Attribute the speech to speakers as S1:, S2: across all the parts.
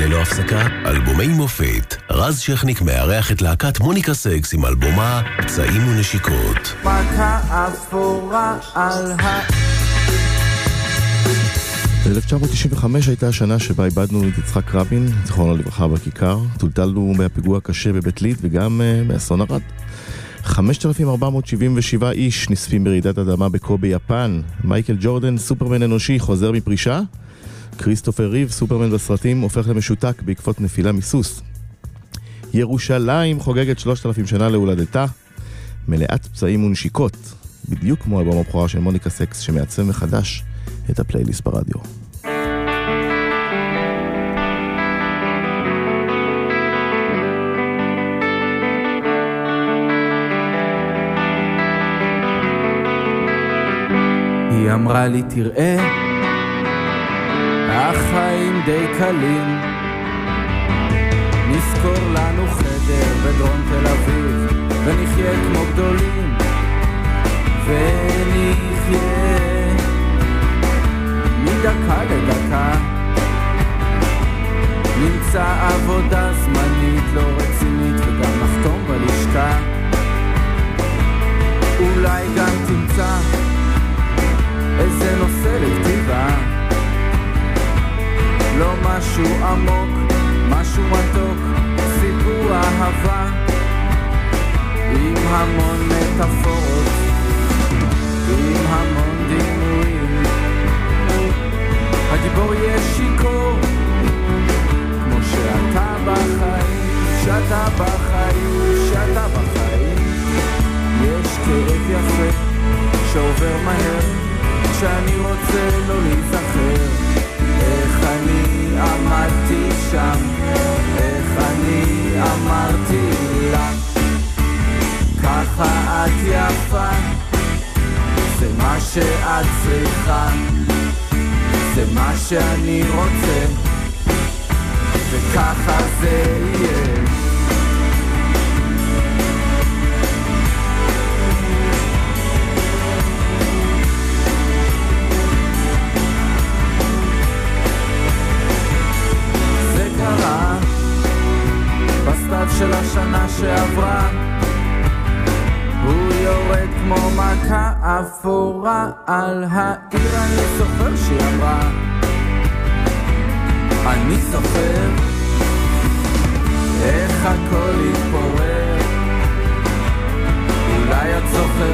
S1: ללא הפסקה, אלבומי מופת. רז שכניק מארח את להקת מוניקה סקס עם אלבומה פצעים ונשיקות.
S2: מכה אפורה על ה...
S3: 1995 הייתה השנה שבה איבדנו את יצחק רבין, זיכרונו לברכה בכיכר. טולטלנו מהפיגוע הקשה בבית ליד וגם uh, מאסון ערד. 5,477 איש נספים ברעידת אדמה בקובי יפן. מייקל ג'ורדן, סופרמן אנושי, חוזר מפרישה. כריסטופר ריב, סופרמן בסרטים, הופך למשותק בעקבות נפילה מסוס. ירושלים חוגגת 3,000 שנה להולדתה, מלאת פצעים ונשיקות, בדיוק כמו אלבום הבכורה של מוניקה סקס שמעצב מחדש את הפלייליסט ברדיו.
S2: היא אמרה לי תראה, החיים די קלים, נזכור לנו חדר בדרום תל אביב, ונחיה כמו גדולים, ונחיה מדקה לדקה. נמצא עבודה זמנית לא רצינית וגם נחתום בלשכה. אולי גם תמצא איזה נושא משהו עמוק, משהו מתוק, סיפור אהבה עם המון מטאפורות, עם המון דימויים. הגיבור יהיה שיכור, כמו שאתה בחיים, שאתה בחיים, שאתה בחיים. יש כאב יפה שעובר מהר, שאני רוצה לא להיזכר. אני עמדתי שם, איך אני אמרתי לה, ככה את יפה, זה מה שאת צריכה. זה מה שאני רוצה, וככה זה יהיה. של השנה שעברה הוא יורד כמו מכה אפורה על העיר, אני זוכר שהיא אמרה. אני זוכר איך הכל התפורר. אולי את זוכרת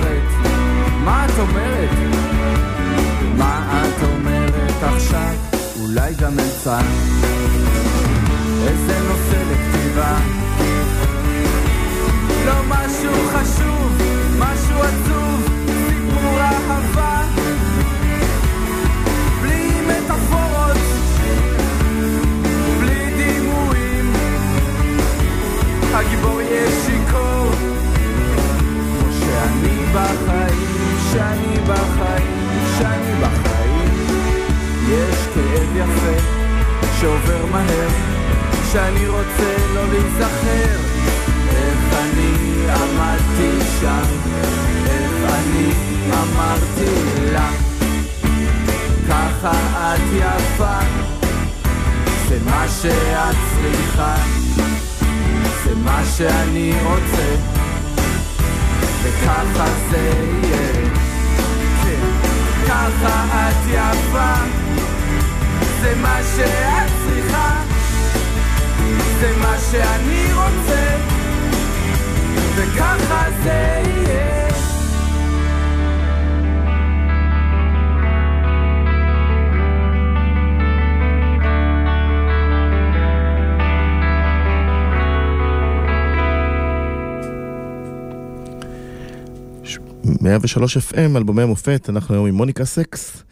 S3: 103 FM, אלבומי המופת, אנחנו היום עם מוניקה סקס,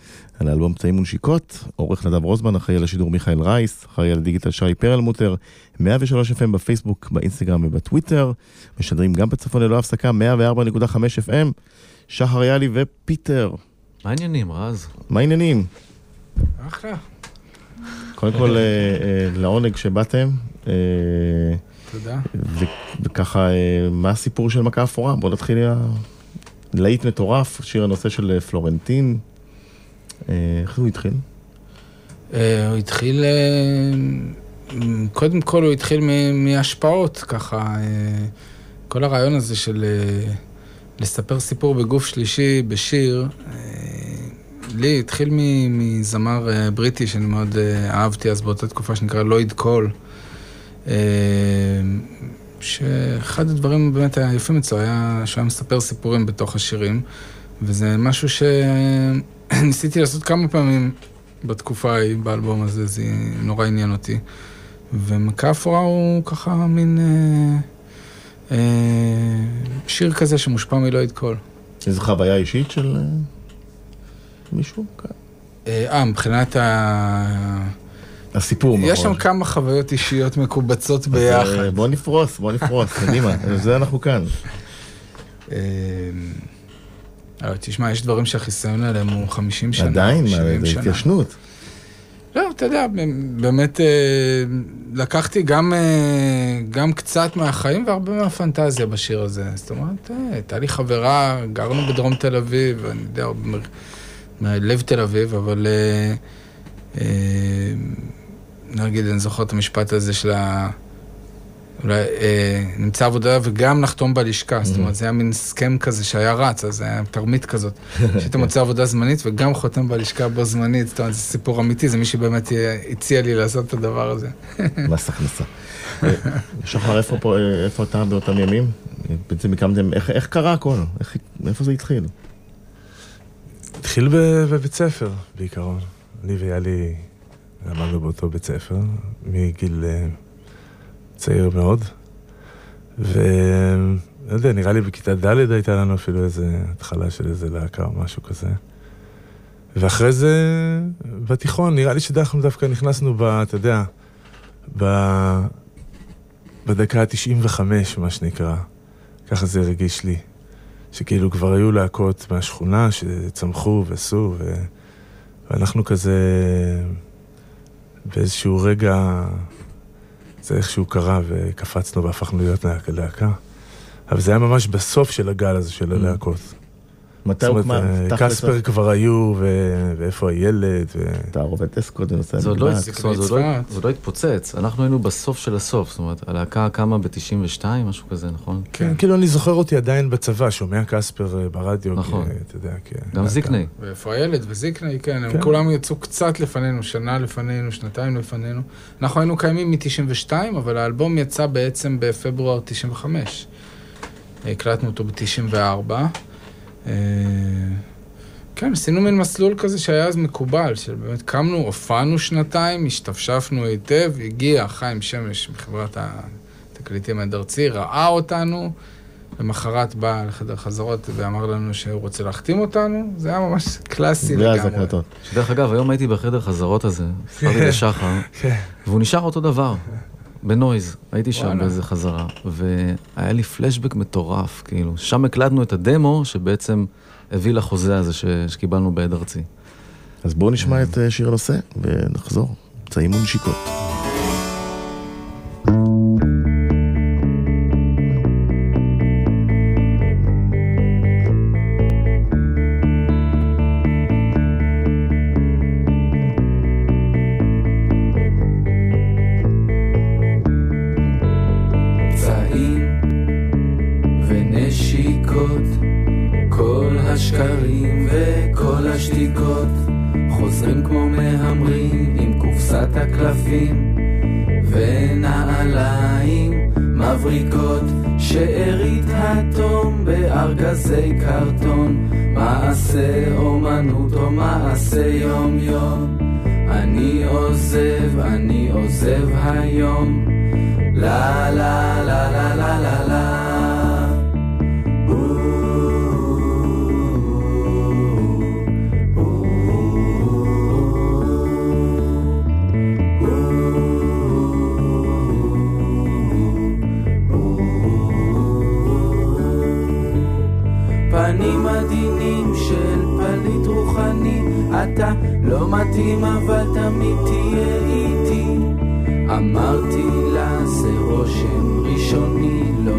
S3: על האלבום פצעים ונשיקות, עורך נדב רוזמן, אחראי על השידור מיכאל רייס, אחראי על הדיגיטל שי פרלמוטר, 103 FM בפייסבוק, באינסטגרם ובטוויטר, משדרים גם בצפון ללא הפסקה, 104.5 FM, שחר יאלי ופיטר,
S4: מה העניינים, רז?
S3: מה העניינים?
S5: אחלה.
S3: קודם כל, אה, אה, לעונג שבאתם, אה,
S5: תודה.
S3: וככה, מה הסיפור של מכה אפורה? בואו נתחיל להיט מטורף, שיר הנושא של אה, פלורנטין. אה, איך הוא התחיל?
S5: אה, הוא התחיל קודם כל הוא התחיל מהשפעות, ככה, כל הרעיון הזה של לספר סיפור בגוף שלישי, בשיר, לי התחיל מזמר בריטי שאני מאוד אהבתי אז באותה תקופה שנקרא לויד קול. שאחד הדברים באמת היפים אצלו היה שהוא היה מספר סיפורים בתוך השירים, וזה משהו שניסיתי לעשות כמה פעמים בתקופה ההיא, באלבום הזה, זה נורא עניין אותי. ומכה אפורה הוא ככה מין אה, אה, שיר כזה שמושפע מלא קול.
S3: איזו חוויה אישית של אה, מישהו?
S5: אה, אה, מבחינת ה...
S3: הסיפור
S5: מאחורי. יש שם כמה חוויות אישיות מקובצות אה, ביחד.
S3: בוא נפרוס, בוא נפרוס, קדימה, זה אנחנו כאן.
S5: אה, תשמע, יש דברים שהחיסיון עליהם הוא 50 שנה,
S3: עדיין, זה התיישנות.
S5: לא, אתה יודע, באמת אה, לקחתי גם, גם קצת מהחיים והרבה מהפנטזיה בשיר הזה. זאת אומרת, הייתה לי חברה, גרנו בדרום תל אביב, אני יודע, מלב תל אביב, אבל... נגיד, אני זוכר את המשפט הזה של ה... אולי אה, נמצא עבודה וגם נחתום בלשכה, זאת אומרת, זה היה מין הסכם כזה שהיה רץ, אז זה היה תרמית כזאת, שאתה מוצא עבודה זמנית וגם חותם בלשכה בו זמנית, זאת אומרת, זה סיפור אמיתי, זה מי שבאמת הציע לי לעשות את הדבר הזה.
S3: מס הכנסה. אה, שחר, איפה, אה, איפה אתה באותם ימים? בעצם הקמתם, איך, איך קרה הכל? איך, איפה זה התחיל?
S4: התחיל בבית ספר, בעיקרון. אני ויאלי למדנו באותו בית ספר, מגיל uh, צעיר מאוד. ולא יודע, נראה לי בכיתה ד' הייתה לנו אפילו איזה התחלה של איזה להקה או משהו כזה. ואחרי זה, בתיכון, נראה לי שאנחנו דווקא נכנסנו ב... אתה יודע, ב... בדקה ה-95, מה שנקרא. ככה זה הרגיש לי. שכאילו כבר היו להקות מהשכונה שצמחו ועשו, ו... ואנחנו כזה... באיזשהו רגע זה איכשהו קרה וקפצנו והפכנו להיות להקה. אבל זה היה ממש בסוף של הגל הזה של mm. הלהקות.
S3: מתי הוקמה?
S4: אה, קספר כבר היו, ואיפה הילד.
S3: אתה עובד אסקוד ונוסע
S6: זה עוד לא התפוצץ, אנחנו היינו בסוף של הסוף, זאת אומרת, הלהקה קמה ב-92, משהו כזה, נכון?
S4: כן, כאילו אני זוכר אותי עדיין בצבא, שומע קספר אה, ברדיו,
S6: נכון. אתה יודע, גם זיקני.
S5: ואיפה הילד וזיקני, כן, הם כן. כולם יצאו קצת לפנינו, שנה לפנינו, שנתיים לפנינו. אנחנו היינו קיימים מ-92, אבל האלבום יצא בעצם בפברואר 95. הקלטנו אותו ב-94. אה, כן, עשינו מין מסלול כזה שהיה אז מקובל, שבאמת קמנו, הופענו שנתיים, השתפשפנו היטב, הגיע חיים שמש מחברת התקליטים עד ארצי, ראה אותנו, למחרת בא לחדר חזרות ואמר לנו שהוא רוצה להחתים אותנו, זה היה ממש קלאסי
S3: לגמרי. ואז הקלטות.
S6: דרך אגב, היום הייתי בחדר חזרות הזה, סיפרתי לשחר, כן. והוא נשאר אותו דבר. בנויז, הייתי שם באיזה חזרה, והיה לי פלשבק מטורף, כאילו, שם הקלטנו את הדמו שבעצם הביא לחוזה הזה ש... שקיבלנו בעד ארצי.
S3: אז בואו נשמע את אה, שיר הנושא ונחזור. פצעים ונשיקות.
S2: הקלפים ונעליים מבריקות שארית התום בארגזי קרטון. מעשה אומנות או מעשה יום יום אני עוזב, אני עוזב היום. לה לה לה לה לה לה לה. לא מתאים אבל תמיד תהיה איתי. אמרתי לה זה רושם ראשוני לא.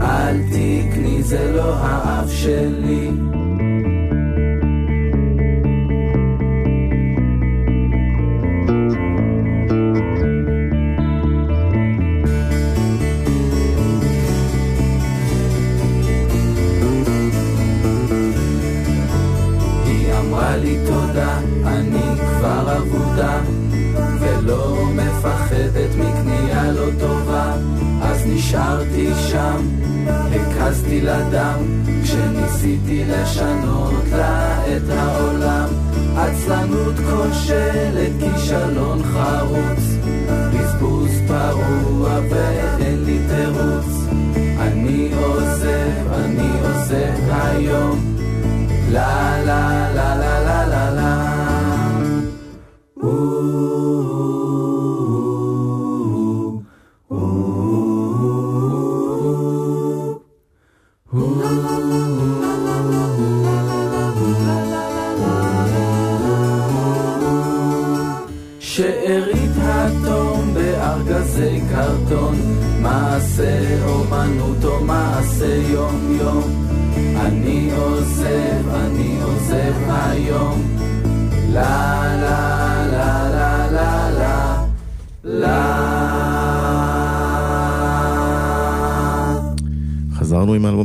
S2: אל תקני זה לא האף שלי. נשארתי שם, הקזתי לדם, כשניסיתי לשנות לה את העולם. עצלנות כושלת, כישלון חרוץ, בזבוז פרוע ואין לי תירוץ. אני עוזב, אני עוזב היום, לה לה לה לה לה לה לה.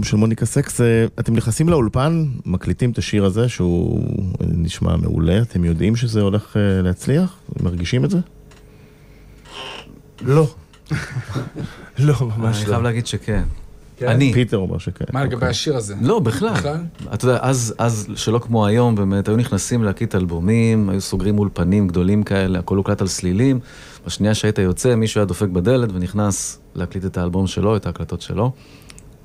S3: של מוניקה סקס, אה, אתם נכנסים לאולפן, מקליטים את השיר הזה שהוא נשמע מעולה, אתם יודעים שזה הולך אה, להצליח? מרגישים את זה?
S4: לא. לא, ממש לא.
S6: אני חייב להגיד שכן. אני.
S3: פיטר אומר שכן.
S5: מה לגבי
S3: אוקיי.
S5: השיר הזה?
S6: לא, בכלל.
S5: בכלל?
S6: אתה יודע, אז, אז, שלא כמו היום, באמת, היו נכנסים להקליט אלבומים, היו סוגרים אולפנים גדולים כאלה, הכל הוקלט על סלילים. בשנייה שהיית יוצא, מישהו היה דופק בדלת ונכנס להקליט את האלבום שלו, את ההקלטות שלו.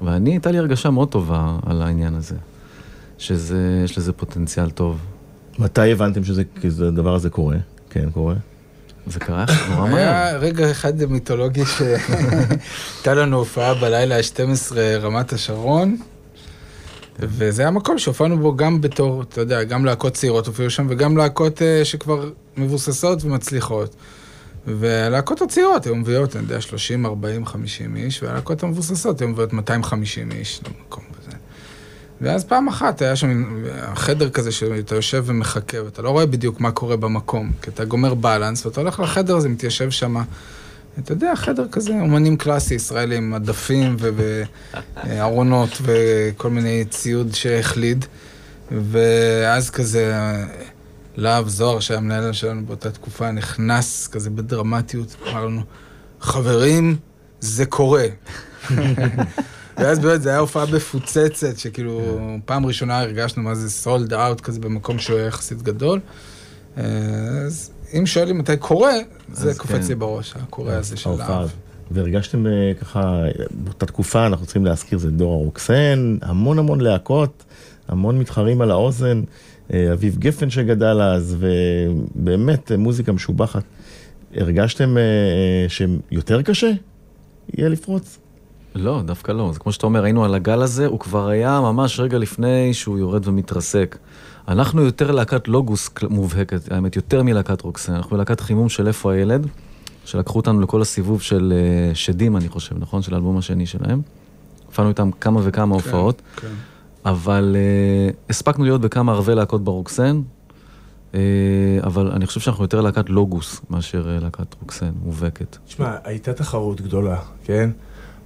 S6: ואני, הייתה לי הרגשה מאוד טובה על העניין הזה, שיש לזה פוטנציאל טוב.
S3: מתי הבנתם שזה, הדבר הזה קורה? כן, קורה.
S6: זה קרה נורא מהר.
S5: היה רגע אחד מיתולוגי שהייתה לנו הופעה בלילה ה-12 רמת השרון, וזה היה מקום שהופענו בו גם בתור, אתה יודע, גם להקות צעירות הופיעו שם, וגם להקות אה, שכבר מבוססות ומצליחות. והלהקות הצעירות היו מביאות, אני יודע, 30, 40, 50 איש, והלהקות המבוססות היו מביאות 250 איש למקום הזה. ואז פעם אחת היה שם חדר כזה שאתה יושב ומחכה, ואתה לא רואה בדיוק מה קורה במקום, כי אתה גומר בלנס, ואתה הולך לחדר הזה, מתיישב שם, אתה יודע, חדר כזה, אומנים קלאסי ישראלים, הדפים וארונות וכל מיני ציוד שהחליד, ואז כזה... להב זוהר, שהיה המנהל שלנו באותה תקופה, נכנס כזה בדרמטיות, אמר לנו, חברים, זה קורה. ואז באמת, זו הייתה הופעה מפוצצת, שכאילו, פעם ראשונה הרגשנו מה זה סולד אאוט כזה במקום שהוא היה יחסית גדול. אז אם שואלים מתי קורה, זה קופץ כן. לי בראש, הקורה הזה של להב.
S3: והרגשתם אה, ככה, באותה תקופה, אנחנו צריכים להזכיר, זה דור הרוקסן, המון המון להקות, המון מתחרים על האוזן. אה, אביב גפן שגדל אז, ובאמת מוזיקה משובחת. הרגשתם אה, אה, שיותר קשה יהיה לפרוץ?
S6: לא, דווקא לא. זה כמו שאתה אומר, היינו על הגל הזה, הוא כבר היה ממש רגע לפני שהוא יורד ומתרסק. אנחנו יותר להקת לוגוס מובהקת, האמת, יותר מלהקת רוקסן. אנחנו להקת חימום של איפה הילד, שלקחו אותנו לכל הסיבוב של שדים, אני חושב, נכון? של האלבום השני שלהם. הופענו איתם כמה וכמה כן, הופעות. כן. אבל uh, הספקנו להיות בכמה ערבי להקות ברוקסן, uh, אבל אני חושב שאנחנו יותר להקת לוגוס מאשר uh, להקת רוקסן, מובהקת.
S4: תשמע, הייתה תחרות גדולה, כן?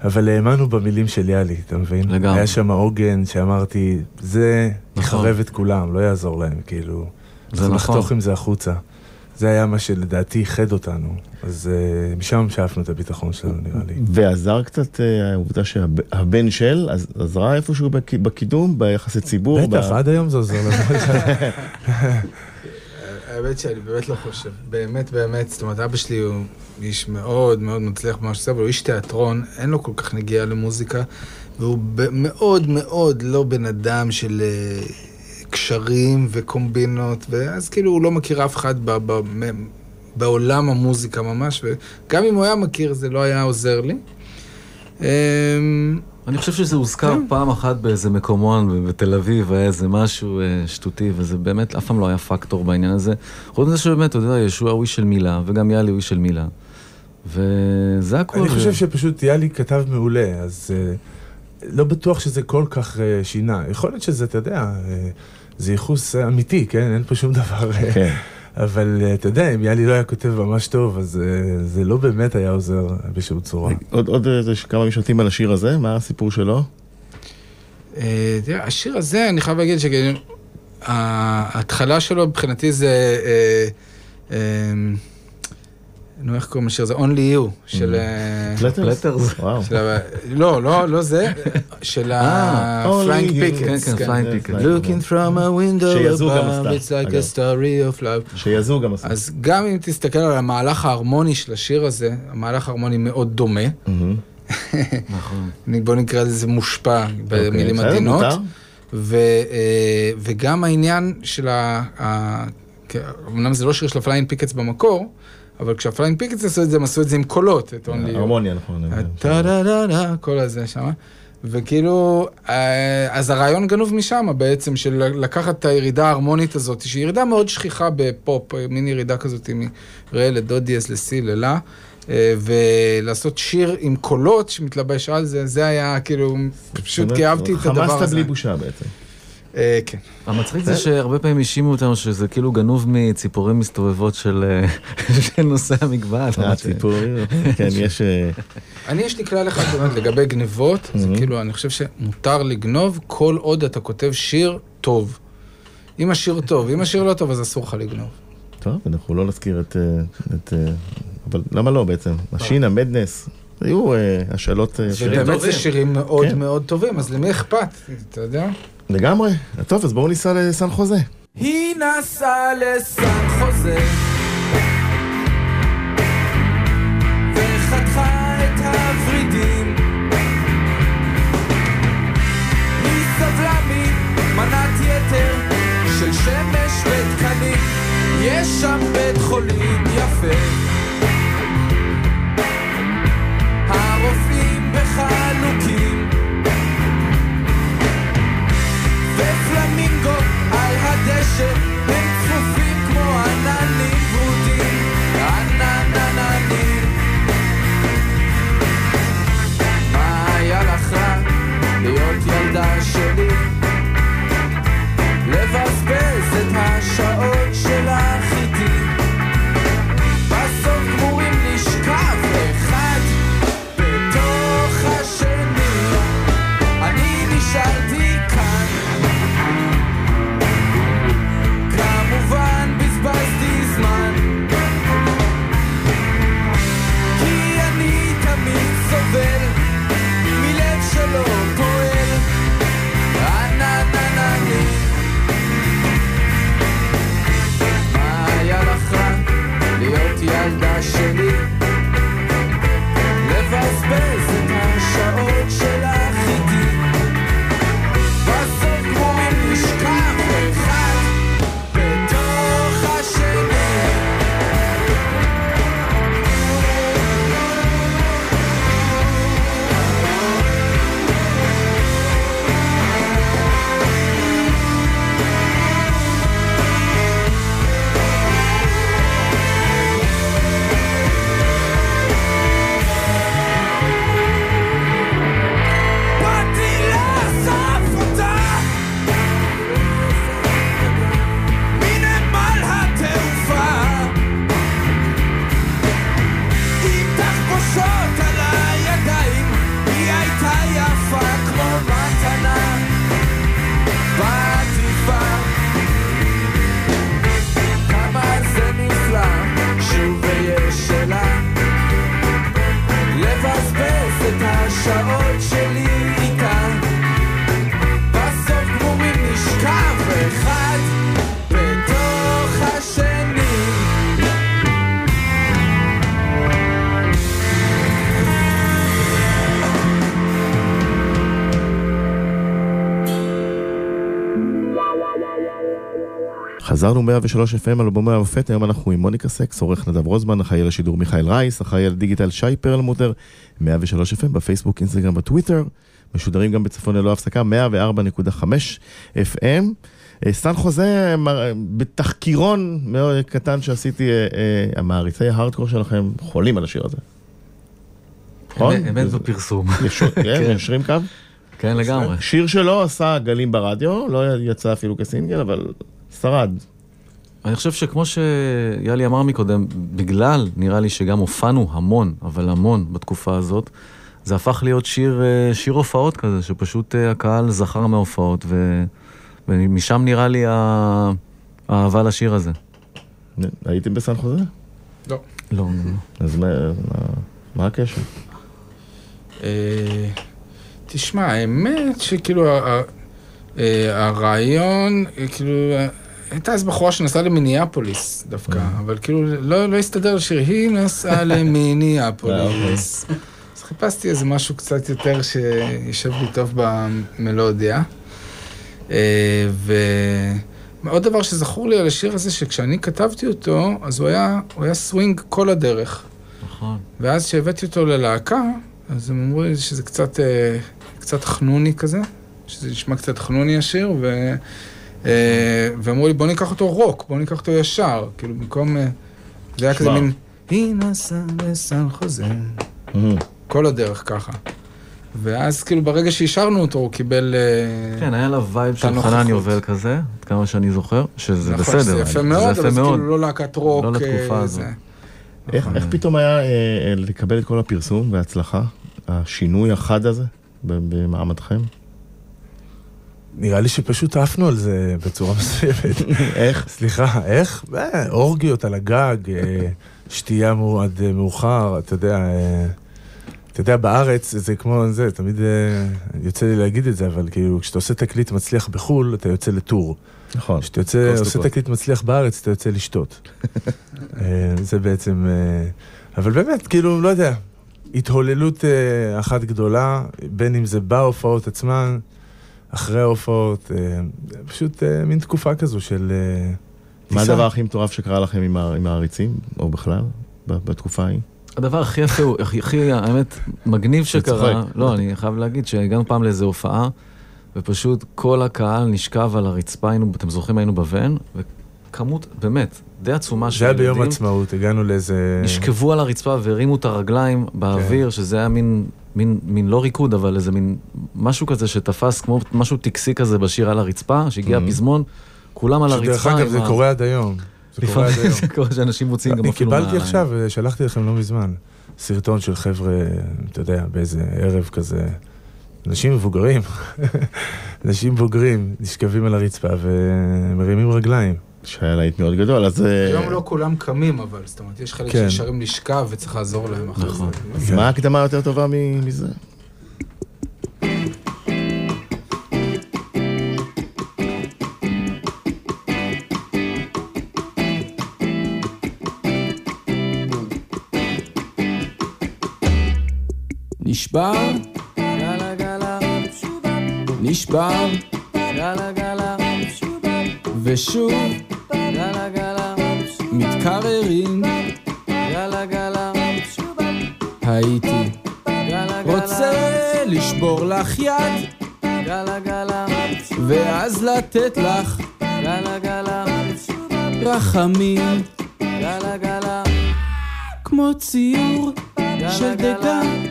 S4: אבל האמנו במילים של יאלי, אתה מבין? לגמרי. היה שם עוגן שאמרתי, זה נכון. יחרב את כולם, לא יעזור להם, כאילו. זה נכון. לחתוך עם זה החוצה. זה היה מה שלדעתי איחד אותנו. אז uh, משם שאפנו את הביטחון שלנו, נראה לי.
S3: ועזר קצת uh, העובדה שהבן של עזרה איפשהו בקידום, ביחסי ציבור?
S4: בטח, ב... עד היום זה עוזר לנו.
S5: האמת שאני באמת לא חושב. באמת, באמת, זאת אומרת, אבא שלי הוא איש מאוד מאוד מצליח במה שעושה, אבל הוא איש תיאטרון, אין לו כל כך נגיעה למוזיקה, והוא מאוד מאוד לא בן אדם של... קשרים וקומבינות, ואז כאילו הוא לא מכיר אף אחד ב, ב, בעולם המוזיקה ממש, וגם אם הוא היה מכיר זה לא היה עוזר לי. אמ,
S6: אני חושב שזה הוזכר כן. פעם אחת באיזה מקומון בתל אביב, היה איזה משהו אה, שטותי, וזה באמת אף פעם לא היה פקטור בעניין הזה. חוץ מזה שבאמת, אתה יודע, ישוע הוא איש של מילה, וגם יאלי הוא איש של מילה. וזה הכול.
S4: אני חושב שפשוט יאלי כתב מעולה, אז uh, לא בטוח שזה כל כך uh, שינה. יכול להיות שזה, אתה יודע, זה ייחוס אמיתי, כן? אין פה שום דבר... כן. אבל אה, אתה יודע, אם יאלי לא היה כותב ממש טוב, אז אה, זה לא באמת היה עוזר בשום צורה.
S3: עוד, עוד איזה כמה משפטים על השיר הזה, מה הסיפור שלו?
S5: אה, תראה, השיר הזה, אני חייב להגיד שההתחלה שלו מבחינתי זה... נו, איך קוראים לשיר הזה? Only You, של...
S3: פלטרס? וואו.
S5: לא, לא, לא זה, של ה-Flying
S6: כן,
S5: Pickets.
S6: כן, Flying Pickets.
S5: Looking from a window above,
S3: עשתה,
S5: it's like a story of love.
S3: שיזו גם עשו.
S5: אז גם אם תסתכל על המהלך ההרמוני של השיר הזה, המהלך ההרמוני מאוד דומה.
S6: נכון.
S5: בוא נקרא לזה מושפע במילים
S3: אוקיי, בסדר,
S5: עדינות. אה, וגם העניין של ה... אמנם זה לא שיר של ה Flying Pickets במקור, אבל כשה Flying Pickets עשו את זה, הם עשו את זה עם קולות, את Only You.
S3: הרמוניה, נכון.
S5: טה דה דה דה, כל הזה שם. וכאילו, אה, אז הרעיון גנוב משם בעצם, של לקחת את הירידה ההרמונית הזאת, שהיא ירידה מאוד שכיחה בפופ, מין ירידה כזאת מרה לדו דיאס לסי ללה, אה, ולעשות שיר עם קולות שמתלבש על זה, זה היה כאילו, פשוט כי אהבתי את הדבר הזה.
S3: חמאסת בלי בושה בעצם.
S5: אה, כן.
S6: המצחיק זה שהרבה פעמים האשימו אותנו שזה כאילו גנוב מציפורים מסתובבות של אה, של נושא ש-
S3: הציפורים, כן, יש... אה,
S5: אני, יש לי כלל אחד באמת לגבי גנבות, זה
S3: Mhm.
S5: כאילו, אני חושב שמותר לגנוב כל עוד אתה כותב שיר טוב. אם השיר טוב, אם השיר לא טוב, אז אסור לך לגנוב.
S3: טוב, אנחנו לא נזכיר את... אה, את, אה, אבל למה לא בעצם? השינה, מדנס, היו אה, השאלות... אה.
S5: ובאמת זה. שירים מאוד
S3: כן.
S5: מאוד טובים, אז למי אכפת? אתה יודע?
S3: לגמרי. טוב, אז בואו ניסע לסן חוזה.
S2: היא נסעה לסן חוזה של שמש ותקנים יש שם בית חולים יפה shit.
S3: חזרנו 103 FM, אלבומי המופת, היום אנחנו עם מוניקה סקס, עורך נדב רוזמן, אחראי על השידור מיכאל רייס, אחראי על דיגיטל שי פרלמוטר, 103 FM בפייסבוק, אינסטגרם, בטוויטר, משודרים גם בצפון ללא הפסקה, 104.5 FM. אה, סן חוזה, בתחקירון מאוד קטן שעשיתי, אה, אה, המעריצי ההארדקור שלכם חולים על השיר הזה. נכון?
S6: אמת- אמת בפרסום.
S3: כן, יושרים קו?
S6: כן, לגמרי.
S3: שיר שלו עשה גלים ברדיו, לא יצא אפילו כסינגל, אבל שרד.
S6: אני חושב שכמו שיאלי אמר מקודם, בגלל, נראה לי שגם הופענו המון, אבל המון בתקופה הזאת, זה הפך להיות שיר, אה, שיר הופעות כזה, שפשוט אה, הקהל זכר מההופעות, ו... ומשם נראה לי האהבה לשיר הזה.
S3: הייתם בסן חוזה?
S5: לא.
S6: לא.
S3: אז מה הקשר?
S5: אה, תשמע, האמת שכאילו הרעיון, כאילו, הייתה איזו בחורה שנסעה למיניאפוליס דווקא, אבל כאילו לא, לא הסתדר לשיר, היא נסעה למיניאפוליס. אז חיפשתי איזה משהו קצת יותר שישב לי טוב במלודיה. ועוד דבר שזכור לי על השיר הזה, שכשאני כתבתי אותו, אז הוא היה, הוא היה סווינג כל הדרך.
S6: נכון.
S5: ואז כשהבאתי אותו ללהקה, אז הם אמרו לי שזה קצת, אה, קצת חנוני כזה, שזה נשמע קצת חנוני השיר, ו... אה, ואמרו לי, בוא ניקח אותו רוק, בוא ניקח אותו ישר, כאילו במקום... אה, זה היה כזה מין, היא נסעה לסן חוזה. כל הדרך ככה. ואז כאילו ברגע שאישרנו אותו הוא קיבל...
S6: כן, היה לה vibe של חנן יובל כזה, עד כמה שאני זוכר, שזה
S5: נכון,
S6: בסדר.
S5: זה יפה מאוד, אבל זה כאילו לא להקת רוק.
S6: לא לתקופה הזאת.
S3: איך, איך פתאום היה אה, לקבל את כל הפרסום וההצלחה? השינוי החד הזה במעמדכם?
S4: נראה לי שפשוט עפנו על זה בצורה מסוימת.
S3: איך?
S4: סליחה, איך? אה, אורגיות על הגג, אה, שתייה עד אה, מאוחר, אתה יודע, אתה יודע, בארץ זה כמו זה, תמיד יוצא לי להגיד את זה, אבל כאילו, כשאתה עושה תקליט מצליח בחו"ל, אתה יוצא לטור.
S3: נכון.
S4: כשאתה עושה תקליט מצליח בארץ, אתה יוצא לשתות. זה בעצם... אבל באמת, כאילו, לא יודע, התהוללות אחת גדולה, בין אם זה בהופעות עצמן. אחרי ההופעות, אה, פשוט אה, מין תקופה כזו של... אה,
S3: מה הדבר הכי מטורף שקרה לכם עם העריצים, או בכלל, בתקופה ההיא?
S6: הדבר הכי יפה, הכי, האמת, מגניב שקרה, לא, אני חייב להגיד שהגענו פעם לאיזו הופעה, ופשוט כל הקהל נשכב על הרצפה, היינו, אתם זוכרים, היינו בוון, וכמות, באמת, די עצומה
S4: של ילדים. זה היה ביום עצמאות, הגענו לאיזה...
S6: נשכבו על הרצפה והרימו את הרגליים באוויר, כן. שזה היה מין מין, מין לא ריקוד, אבל איזה מין משהו כזה שתפס כמו משהו טקסי כזה בשיר על הרצפה, שהגיע הפזמון, כולם על הרצפה.
S4: שדרך אגב, זה קורה עד היום.
S6: זה קורה עד היום. זה קורה שאנשים מוציאים גם אפילו...
S4: אני קיבלתי עכשיו, שלחתי לכם לא מזמן, סרטון של חבר'ה, אתה יודע, באיזה ערב כזה. אנשים מבוגרים, אנשים בוגרים, נשכבים על הרצפה ומרימים רגליים.
S3: שהיה להיט מאוד גדול, אז...
S5: אה, היום לא כולם קמים, אבל זאת אומרת, יש חלק כן. שנשארים לשכב וצריך לעזור להם אחרי נכון. זה.
S3: אז מה ההקדמה יותר טובה מזה?
S2: נשבר, גלה גלה, נשבר, גלה גלה, ושוב מתקררים, גלה גלה, הייתי רוצה לשבור לך יד, גלה גלה, ואז לתת לך, גלה גלה, רחמים, גלה גלה, כמו ציור של דגן,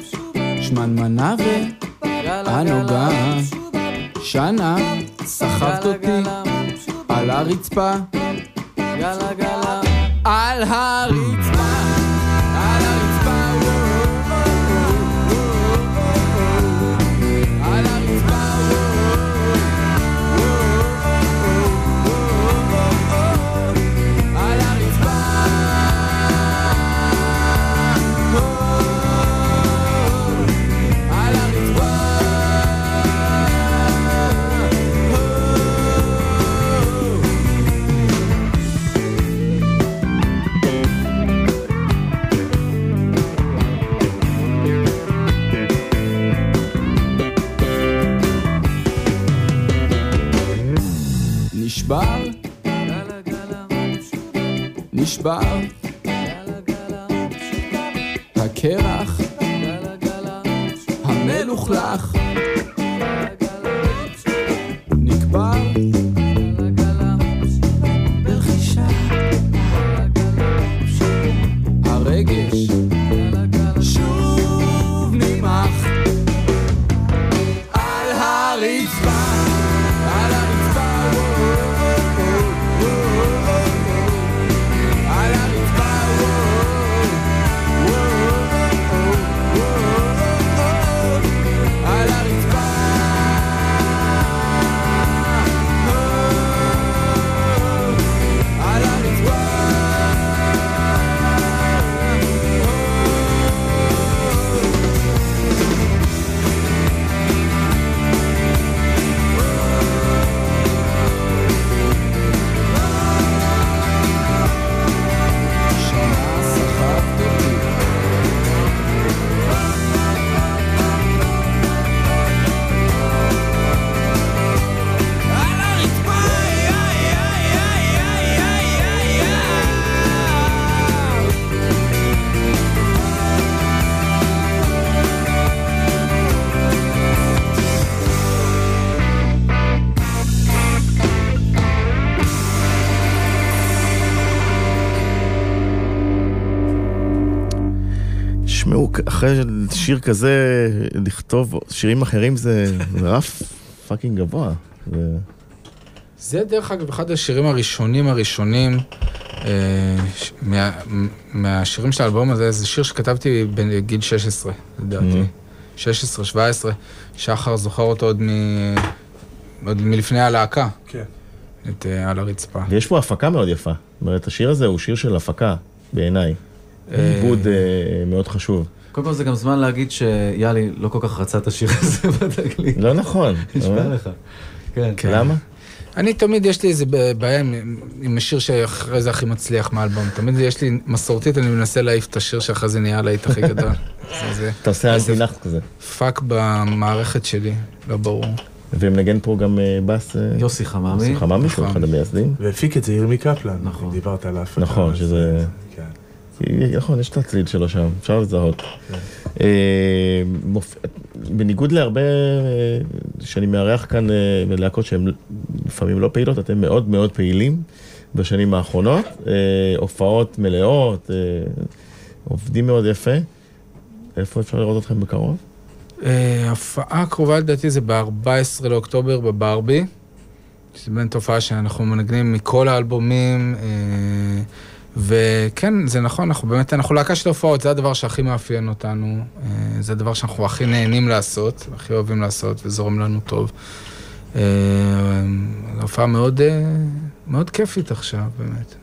S2: שמנמנה והנוגה, שנה, סחבת אותי על הרצפה. גלה גלה על נשבר הקרח המלוכלך
S3: תשמעו, אחרי שיר כזה, לכתוב שירים אחרים זה רף פאקינג גבוה.
S5: זה דרך אגב אחד השירים הראשונים הראשונים אה, מה, מהשירים של האלבום הזה, זה שיר שכתבתי בגיל 16, לדעתי. Mm-hmm. 16-17, שחר זוכר אותו עוד, מ, עוד מלפני הלהקה. כן. את אה, על הרצפה.
S3: ויש פה הפקה מאוד יפה. זאת אומרת, השיר הזה הוא שיר של הפקה, בעיניי. אה, עיבוד מאוד חשוב.
S6: קודם כל זה גם זמן להגיד שיאלי לא כל כך רצה את השיר הזה בתקליט.
S3: לא נכון.
S6: נשמע לך.
S3: כן. למה?
S5: אני תמיד, יש לי איזה בעיה עם, עם השיר שאחרי זה הכי מצליח מהאלבום. תמיד יש לי, מסורתית, אני מנסה להעיף את השיר שאחרי זה נהיה להיט הכי גדול.
S3: אתה עושה אנטינח כזה.
S5: פאק במערכת שלי, לא ברור.
S3: ומנגן פה גם אה, בס... אה,
S6: יוסי חממי.
S3: יוסי חממי, שהוא נכון. אחד המייסדים.
S4: והפיק את זה ירמי קפלן. נכון. דיברת על ההפקה.
S3: נכון, שזה... נכון, יש את הצליל שלו שם, אפשר לזהות. אה, בניגוד להרבה אה, שאני מארח כאן בלהקות אה, שהן לפעמים לא פעילות, אתם מאוד מאוד פעילים בשנים האחרונות. הופעות מלאות, עובדים מאוד יפה. איפה אפשר לראות אתכם בקרוב?
S5: ההופעה הקרובה לדעתי זה ב-14 לאוקטובר בברבי. שזה באמת תופעה שאנחנו מנגנים מכל האלבומים. וכן, זה נכון, אנחנו באמת, אנחנו להקה של הופעות, זה הדבר שהכי מאפיין אותנו, אה, זה הדבר שאנחנו הכי נהנים לעשות, הכי אוהבים לעשות וזורם לנו טוב. אה, הופעה מאוד, אה, מאוד כיפית עכשיו, באמת.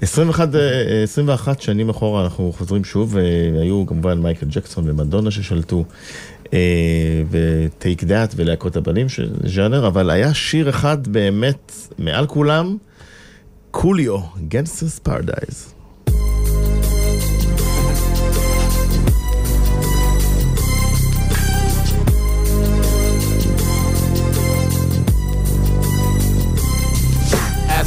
S3: 21, 21 שנים אחורה אנחנו חוזרים שוב, והיו כמובן מייקל ג'קסון ומדונה ששלטו, וטייק דאט ולהקות הבנים של ז'אנר, אבל היה שיר אחד באמת מעל כולם, Coolio, Gangsta's Paradise.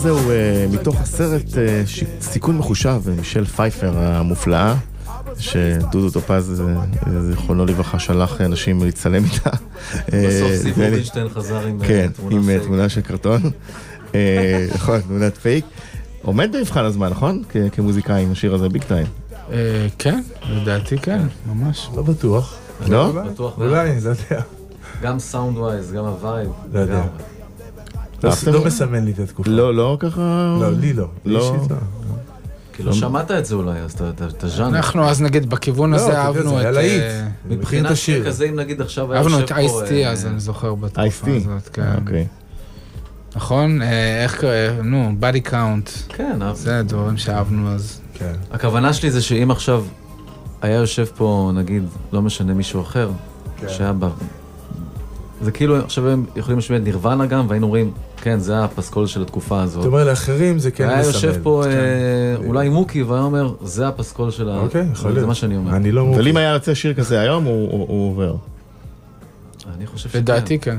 S3: הזה הוא אה, מתוך הסרט אה, סיכון מחושב, מישל פייפר המופלאה, שדודו טופז, אה, זיכרונו לברכה, שלח אנשים להצטלם איתה.
S6: בסוף סיב רובינשטיין חזר עם
S3: כן, תמונה פייק. כן, עם תמונה של קרטון. נכון, תמונת פייק. עומד במבחן הזמן, נכון? כמוזיקאי עם השיר הזה big time.
S5: כן, לדעתי כן, ממש.
S4: לא בטוח.
S3: לא?
S4: אולי, לא יודע.
S6: גם sound wise, גם ה vibe. לא יודע.
S4: לא, לא מסמן לי את התקופה.
S3: לא, לא ככה...
S4: לא, לי לא.
S3: לא.
S6: כי לא שמעת את זה אולי, אז את הז'אנר.
S5: אנחנו אז נגיד בכיוון הזה אהבנו את...
S4: זה היה אה,
S6: מבחינת שיר כזה, אם נגיד עכשיו
S5: היה יושב פה... אהבנו את Ice-T, אז אני זוכר בתקופה הזאת, כן. אוקיי. נכון? אה, איך קורה? נו, Body Count.
S6: כן.
S5: זה הדברים שאהבנו אז.
S6: כן. הכוונה שלי זה שאם עכשיו היה יושב פה, נגיד, לא משנה מישהו אחר, כן. שהיה זה כאילו, עכשיו הם יכולים לשמוע את נירוונה גם, והיינו אומרים, כן, זה הפסקול של התקופה הזאת.
S4: זאת אומרת, לאחרים זה כן מסמל.
S6: היה יושב פה כן. אה, אולי מוקי, והיה אומר, זה הפסקול של ה...
S4: אוקיי, יכול להיות.
S6: זה מה שאני אומר.
S4: אני לא
S3: מוקי. אבל אם היה יוצא שיר כזה היום, הוא עובר.
S6: אני חושב שכן.
S5: לדעתי כן.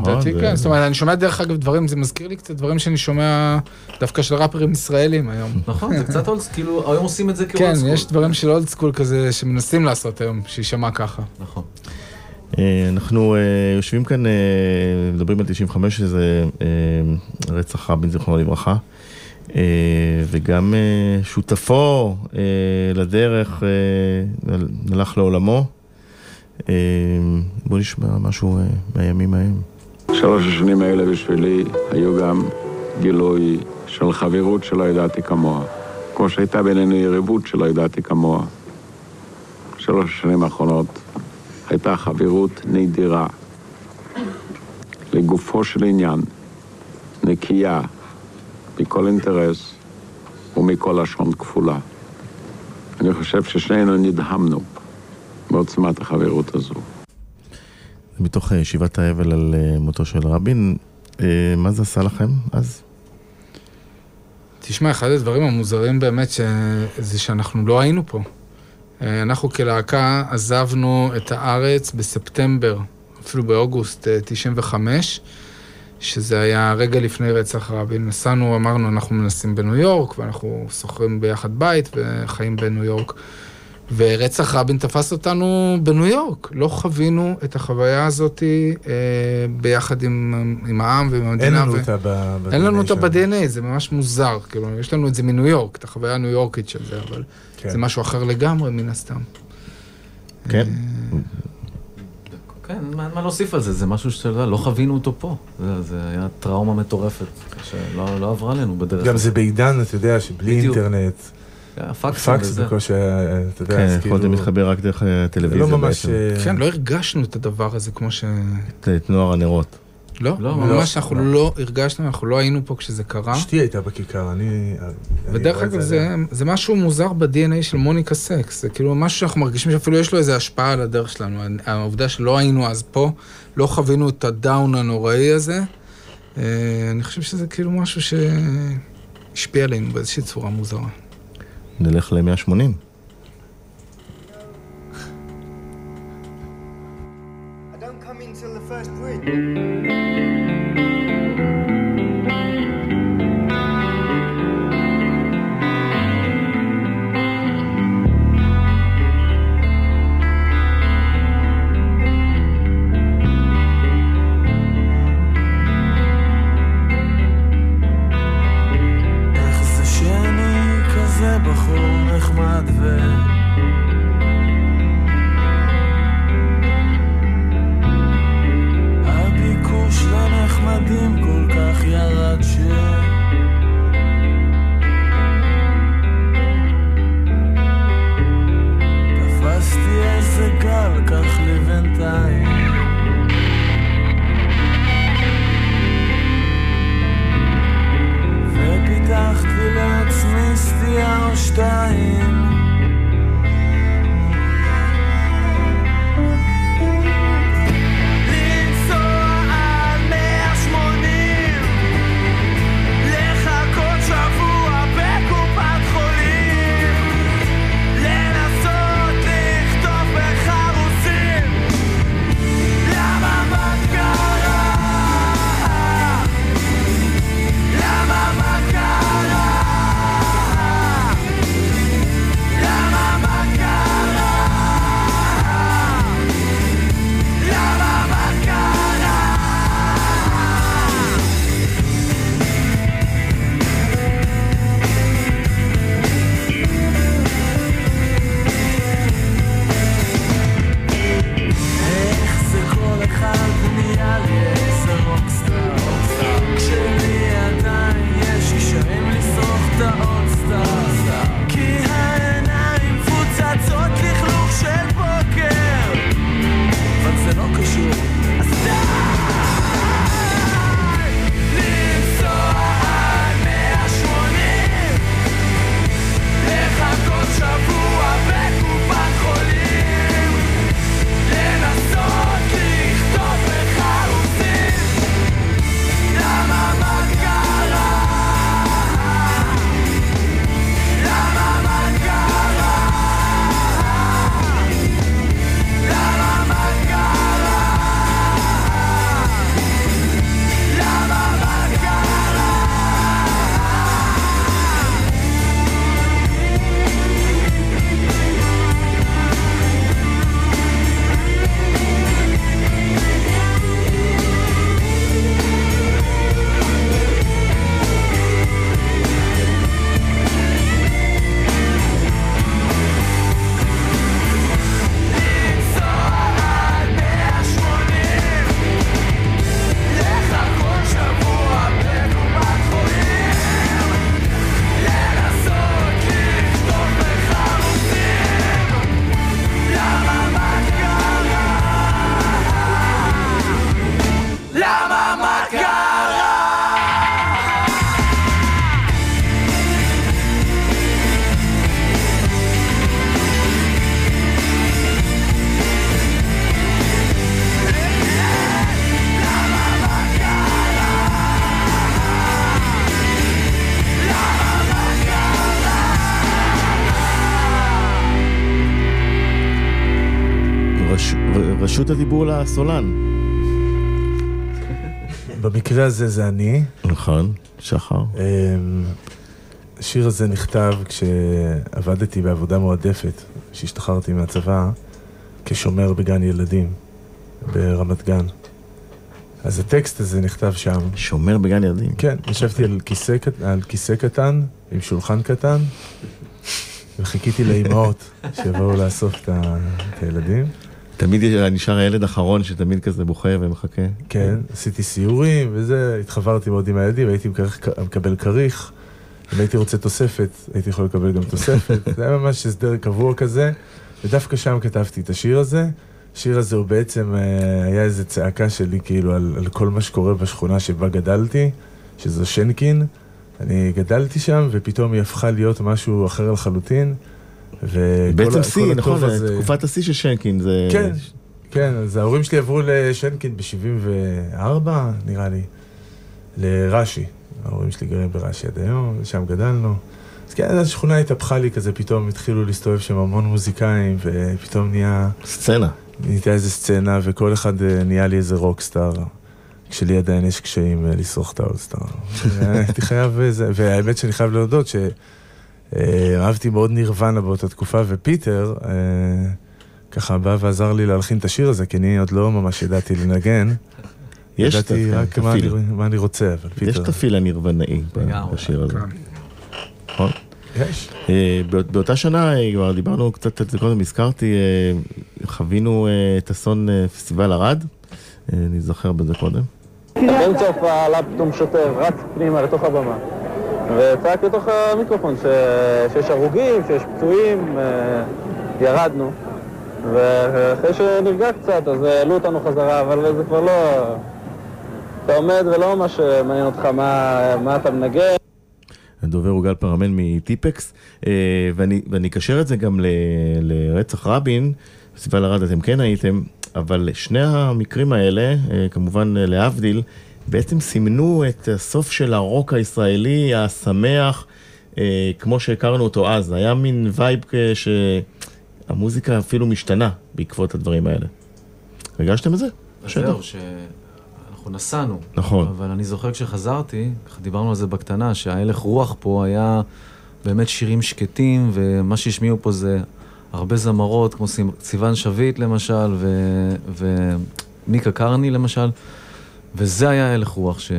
S5: לדעתי כן, זאת אומרת, אני שומע דרך אגב דברים, זה מזכיר לי קצת דברים שאני שומע דווקא של ראפרים ישראלים היום.
S6: נכון, זה קצת old, כאילו, היום עושים את זה כ
S5: old school. כן, יש דברים של old school כזה, שמנסים לעשות היום, שיישמע ככה.
S6: נכון.
S3: אה, אנחנו אה, יושבים כאן, אה, מדברים על 95, שזה רצח רבין, זיכרונו לברכה, וגם שותפו לדרך הלך לעולמו. בוא נשמע משהו מהימים ההם.
S7: שלוש השנים האלה בשבילי היו גם גילוי של חברות שלא ידעתי כמוה. כמו שהייתה בינינו יריבות שלא ידעתי כמוה. בשלוש השנים האחרונות הייתה חברות נדירה. לגופו של עניין, נקייה מכל אינטרס ומכל לשון כפולה. אני חושב ששנינו נדהמנו מעוצמת החברות הזו.
S8: מתוך אה, ישיבת האבל על אה, מותו של רבין, אה, מה זה עשה לכם אז?
S5: תשמע, אחד הדברים המוזרים באמת ש... זה שאנחנו לא היינו פה. אנחנו כלהקה עזבנו את הארץ בספטמבר, אפילו באוגוסט 95, שזה היה רגע לפני רצח רבין. נסענו, אמרנו, אנחנו מנסים בניו יורק, ואנחנו שוכרים ביחד בית וחיים בניו יורק. ורצח רבין תפס אותנו בניו יורק. לא חווינו את החוויה הזאת אה, ביחד עם, עם העם ועם המדינה.
S4: אין לנו ו... אותה ב-DNA
S5: אין לנו אותה ב-DNA, זה ממש מוזר. כאילו, יש לנו את זה מניו יורק, את החוויה הניו יורקית של זה, אבל כן. זה משהו אחר לגמרי, מן הסתם.
S8: כן.
S6: אה, כן, מה, מה להוסיף על זה, זה משהו שאתה יודע, לא חווינו אותו פה. זה, זה היה טראומה מטורפת, שלא לא עברה עלינו בדרך.
S4: גם זה בעידן, אתה יודע, שבלי בדיוק. אינטרנט. פקס בקושי, אתה יודע,
S8: כן, יכולתם כאילו- להתחבר רק דרך הטלוויזיה
S4: לא ממש...
S5: אה, כן, לא הרגשנו את הדבר הזה כמו ש...
S8: את נוער הנרות.
S5: לא, לא ממש אנחנו לא. לא הרגשנו, אנחנו לא היינו פה כשזה קרה.
S4: אשתי הייתה בכיכר, אני...
S5: ודרך אגב, זה, זה משהו מוזר ב-DNA של מוניקה סקס, זה כאילו משהו שאנחנו מרגישים שאפילו יש לו איזו השפעה על הדרך שלנו. העובדה שלא היינו אז פה, לא חווינו את הדאון הנוראי הזה, אה, אני חושב שזה כאילו משהו שהשפיע עלינו באיזושהי צורה מוזרה.
S8: נלך ל-180. I don't come the first.
S3: na dwie רשות הדיבור לסולן.
S4: במקרה הזה זה אני.
S3: נכון, שחר.
S4: אמ, השיר הזה נכתב כשעבדתי בעבודה מועדפת, כשהשתחררתי מהצבא, כשומר בגן ילדים ברמת גן. אז הטקסט הזה נכתב שם.
S3: שומר בגן ילדים?
S4: כן, ישבתי על כיסא, על כיסא קטן, עם שולחן קטן, וחיכיתי לאימהות שיבואו לאסוף את הילדים.
S3: תמיד נשאר הילד האחרון שתמיד כזה בוכה ומחכה.
S4: כן, עשיתי סיורים וזה, התחברתי מאוד עם הילדים, הייתי מקבל כריך. אם הייתי רוצה תוספת, הייתי יכול לקבל גם תוספת. זה היה ממש הסדר קבוע כזה, ודווקא שם כתבתי את השיר הזה. השיר הזה הוא בעצם, אה, היה איזו צעקה שלי כאילו על, על כל מה שקורה בשכונה שבה גדלתי, שזו שנקין. אני גדלתי שם, ופתאום היא הפכה להיות משהו אחר לחלוטין.
S3: בעצם שיא, נכון. תקופת השיא של שנקין זה...
S4: כן, כן, אז ההורים שלי עברו לשנקין ב-74, נראה לי, לרש"י. ההורים שלי גרים ברש"י עד היום, שם גדלנו. אז כן, אז השכונה התהפכה לי כזה, פתאום התחילו להסתובב שם המון מוזיקאים, ופתאום נהיה...
S3: סצנה.
S4: נהייתה איזה סצנה, וכל אחד אה, נהיה לי איזה רוקסטאר. כשלי עדיין יש קשיים אה, לשרוך את ה All Star. הייתי חייב, והאמת שאני חייב להודות שאהבתי מאוד נירוונה באותה תקופה, ופיטר ככה בא ועזר לי להלחין את השיר הזה, כי אני עוד לא ממש ידעתי לנגן. יש ידעתי רק מה אני, מה אני רוצה, אבל
S3: פיטר... יש את ה feel הנירוונאי בשיר הזה. נכון? יש. אה, באותה שנה, אה, כבר דיברנו קצת על זה קודם, הזכרתי, אה, חווינו את אסון פסטיבל ערד, אני זוכר בזה קודם.
S9: באמצע הופעה עלה פתאום שוטר, רץ פנימה לתוך הבמה, וצעק לתוך המיקרופון שיש הרוגים, שיש פצועים, ירדנו. ואחרי שנרגע קצת, אז העלו אותנו חזרה, אבל זה כבר לא... אתה עומד ולא ממש מעניין אותך מה, מה אתה מנגן.
S3: הדובר הוא גל פרמן מטיפקס, אה, ואני אקשר את זה גם ל, לרצח רבין, פסטיבל ערד אתם כן הייתם, אבל שני המקרים האלה, אה, כמובן אה, להבדיל, בעצם סימנו את הסוף של הרוק הישראלי השמח, כמו שהכרנו אותו אז. היה מין וייב שהמוזיקה אפילו משתנה בעקבות הדברים האלה. הרגשתם את זה?
S6: זהו, אנחנו נסענו.
S3: נכון.
S6: אבל אני זוכר כשחזרתי, דיברנו על זה בקטנה, שההלך רוח פה היה באמת שירים שקטים, ומה שהשמיעו פה זה הרבה זמרות, כמו סיוון שביט למשל, ו... ומיקה קרני למשל, וזה היה הלך רוח ש...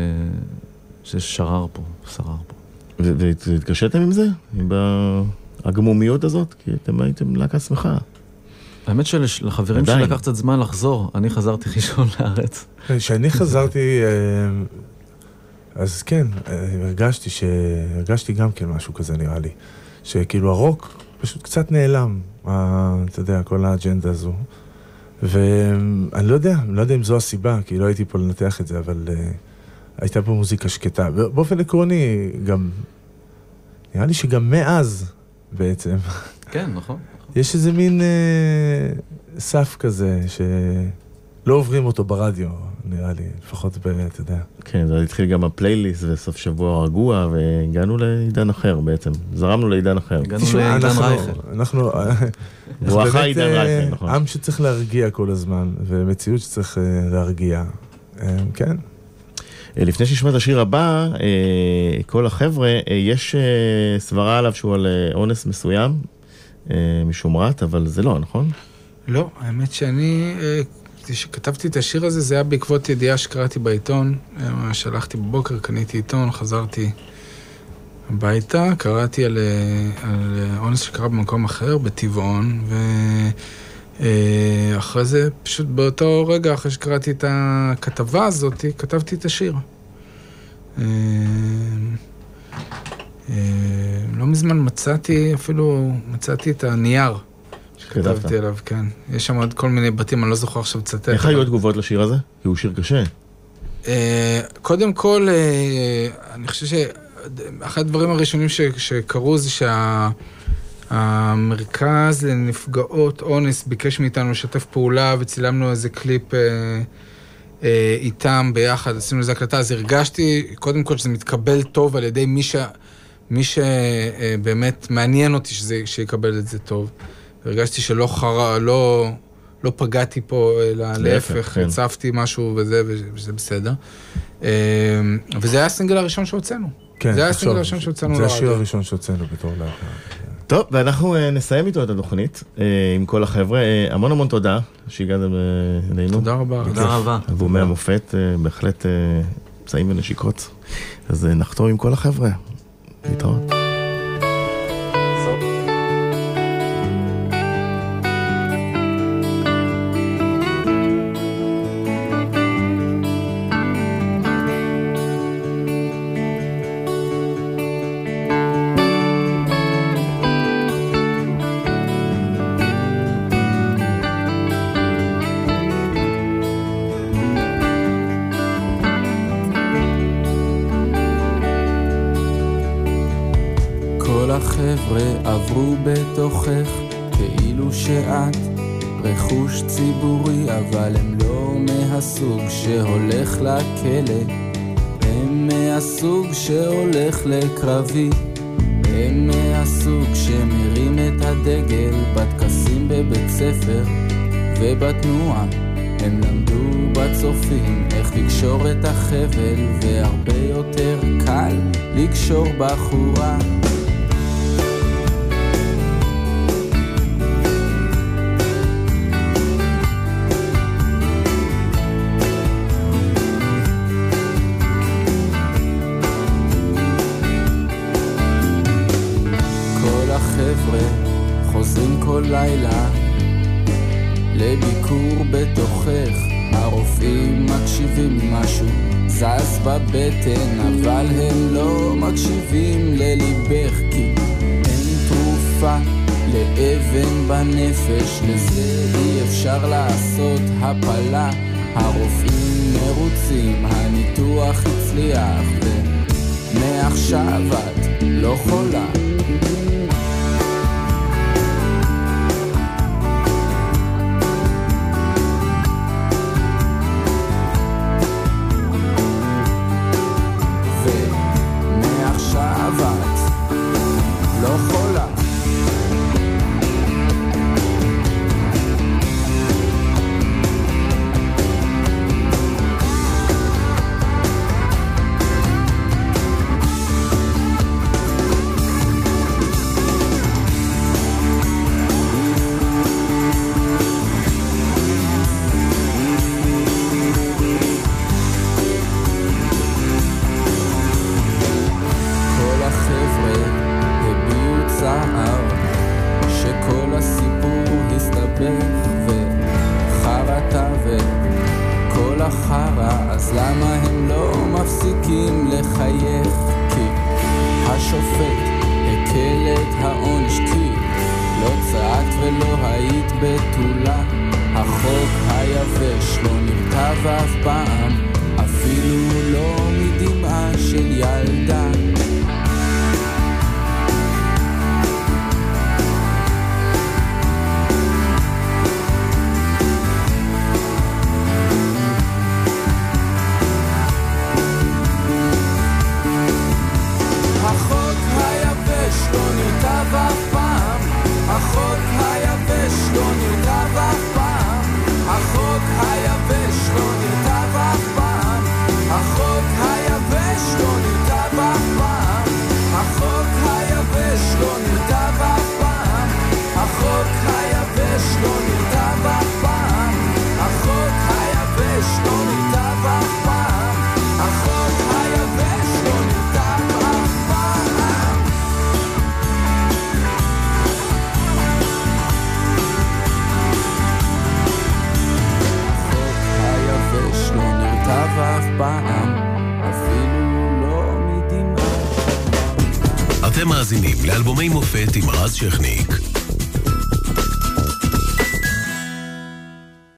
S6: ששרר פה, שרר פה.
S3: והתקשיתם עם זה? עם הגמומיות הזאת? כי אתם הייתם להקה שמחה.
S6: האמת שלחברים שלי לקח קצת זמן לחזור, אני חזרתי ראשון לארץ.
S4: כשאני חזרתי, אה, אז כן, אה, הרגשתי ש... הרגשתי גם כן משהו כזה נראה לי. שכאילו הרוק פשוט קצת נעלם, אתה יודע, כל האג'נדה הזו. ואני לא יודע, אני לא יודע אם זו הסיבה, כי לא הייתי פה לנתח את זה, אבל uh, הייתה פה מוזיקה שקטה. באופן עקרוני, גם... נראה לי שגם מאז, בעצם.
S6: כן, נכון.
S4: יש איזה מין אה, סף כזה, שלא עוברים אותו ברדיו, נראה לי, לפחות ב... אתה יודע.
S3: כן, זה התחיל גם הפלייליסט וסוף שבוע רגוע, והגענו לעידן אחר בעצם. זרמנו לעידן אחר.
S6: הגענו לעידן רייכל.
S4: אנחנו...
S3: בואכה עידן אה, רייכל, נכון.
S4: עם שצריך להרגיע כל הזמן, ומציאות שצריך אה, להרגיע. אה, כן.
S3: לפני שנשמע את השיר הבא, כל החבר'ה, יש סברה עליו שהוא על אונס מסוים, משומרת, אבל זה לא, נכון?
S5: לא, האמת שאני, כשכתבתי אה, את השיר הזה, זה היה בעקבות ידיעה שקראתי בעיתון. אה, שלחתי בבוקר, קניתי עיתון, חזרתי הביתה, קראתי על, על אונס שקרה במקום אחר, בטבעון, ואחרי זה, פשוט באותו רגע, אחרי שקראתי את הכתבה הזאת, כתבתי את השיר. אה, לא מזמן מצאתי, אפילו מצאתי את הנייר שכתבתי עליו, כן. יש שם עוד כל מיני בתים, אני לא זוכר עכשיו לצטט.
S3: איך היו התגובות לשיר הזה? כי הוא שיר קשה.
S5: אה, קודם כל, אה, אני חושב שאחד הדברים הראשונים שקרו זה שהמרכז לנפגעות אונס ביקש מאיתנו לשתף פעולה וצילמנו איזה קליפ איתם ביחד, עשינו איזה הקלטה, אז הרגשתי קודם כל שזה מתקבל טוב על ידי מי ש... מי שבאמת מעניין אותי שזה, שיקבל את זה טוב. הרגשתי שלא חרה, לא, לא פגעתי פה, אלא להפך, כן. הצפתי משהו וזה, וזה בסדר. אה, וזה היה הסינגל הראשון שהוצאנו.
S4: כן,
S5: זה היה הסינגל הראשון שהוצאנו
S4: לרדיו. זה השיר הראשון שהוצאנו בתור להקה.
S3: טוב, ואנחנו uh, נסיים איתו את התוכנית uh, עם כל החבר'ה. Uh, המון המון תודה שהגעתם אלינו.
S5: תודה רבה.
S6: תודה רבה.
S3: אלבומי המופת, uh, בהחלט פצעים uh, ונשיקות. אז uh, נחתום עם כל החבר'ה. להתראות.
S2: לקרבי. הם מהסוג שמרים את הדגל בטקסים בבית ספר ובתנועה. הם למדו בצופים איך לקשור את החבל והרבה יותר קל לקשור בחורה לילה לביקור בתוכך. הרופאים מקשיבים משהו זז בבטן אבל הם לא מקשיבים לליבך כי אין תרופה לאבן בנפש. לזה אי אפשר לעשות הפלה. הרופאים מרוצים הניתוח הצליח ומעכשיו את לא חולה מפסיקים לחייך כי השופט הקל את העונש כי לא צעקת ולא היית בתולה. החוק היבש לא נרטב אף פעם אפילו לא מדמעה של ילדה.
S1: אתם מאזינים לאלבומי מופת עם רז שכניק.